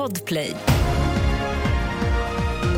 Podplay.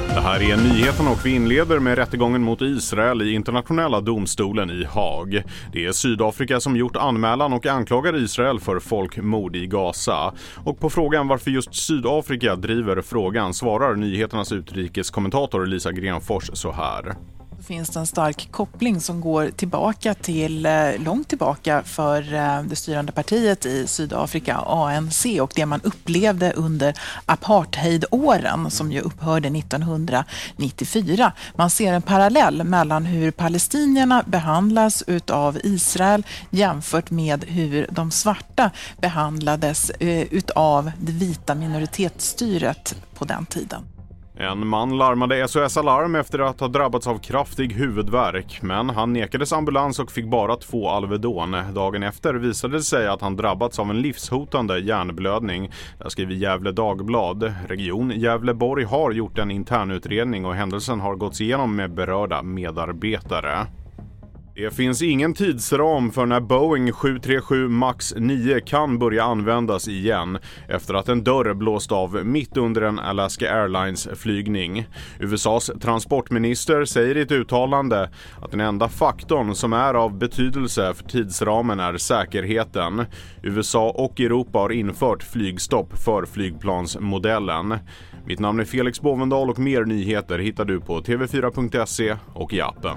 Det här är nyheten och vi inleder med rättegången mot Israel i internationella domstolen i Haag. Det är Sydafrika som gjort anmälan och anklagar Israel för folkmord i Gaza. Och på frågan varför just Sydafrika driver frågan svarar nyheternas utrikeskommentator Lisa Grenfors så här finns det en stark koppling som går tillbaka till, eh, långt tillbaka för eh, det styrande partiet i Sydafrika, ANC, och det man upplevde under apartheidåren som ju upphörde 1994. Man ser en parallell mellan hur palestinierna behandlas utav Israel jämfört med hur de svarta behandlades eh, utav det vita minoritetsstyret på den tiden. En man larmade SOS Alarm efter att ha drabbats av kraftig huvudvärk, men han nekades ambulans och fick bara två Alvedon. Dagen efter visade det sig att han drabbats av en livshotande hjärnblödning. Det skriver Gävle Dagblad. Region Gävleborg har gjort en internutredning och händelsen har gåtts igenom med berörda medarbetare. Det finns ingen tidsram för när Boeing 737 Max 9 kan börja användas igen efter att en dörr blåst av mitt under en Alaska Airlines flygning. USAs transportminister säger i ett uttalande att den enda faktorn som är av betydelse för tidsramen är säkerheten. USA och Europa har infört flygstopp för flygplansmodellen. Mitt namn är Felix Bovendal och mer nyheter hittar du på tv4.se och i appen.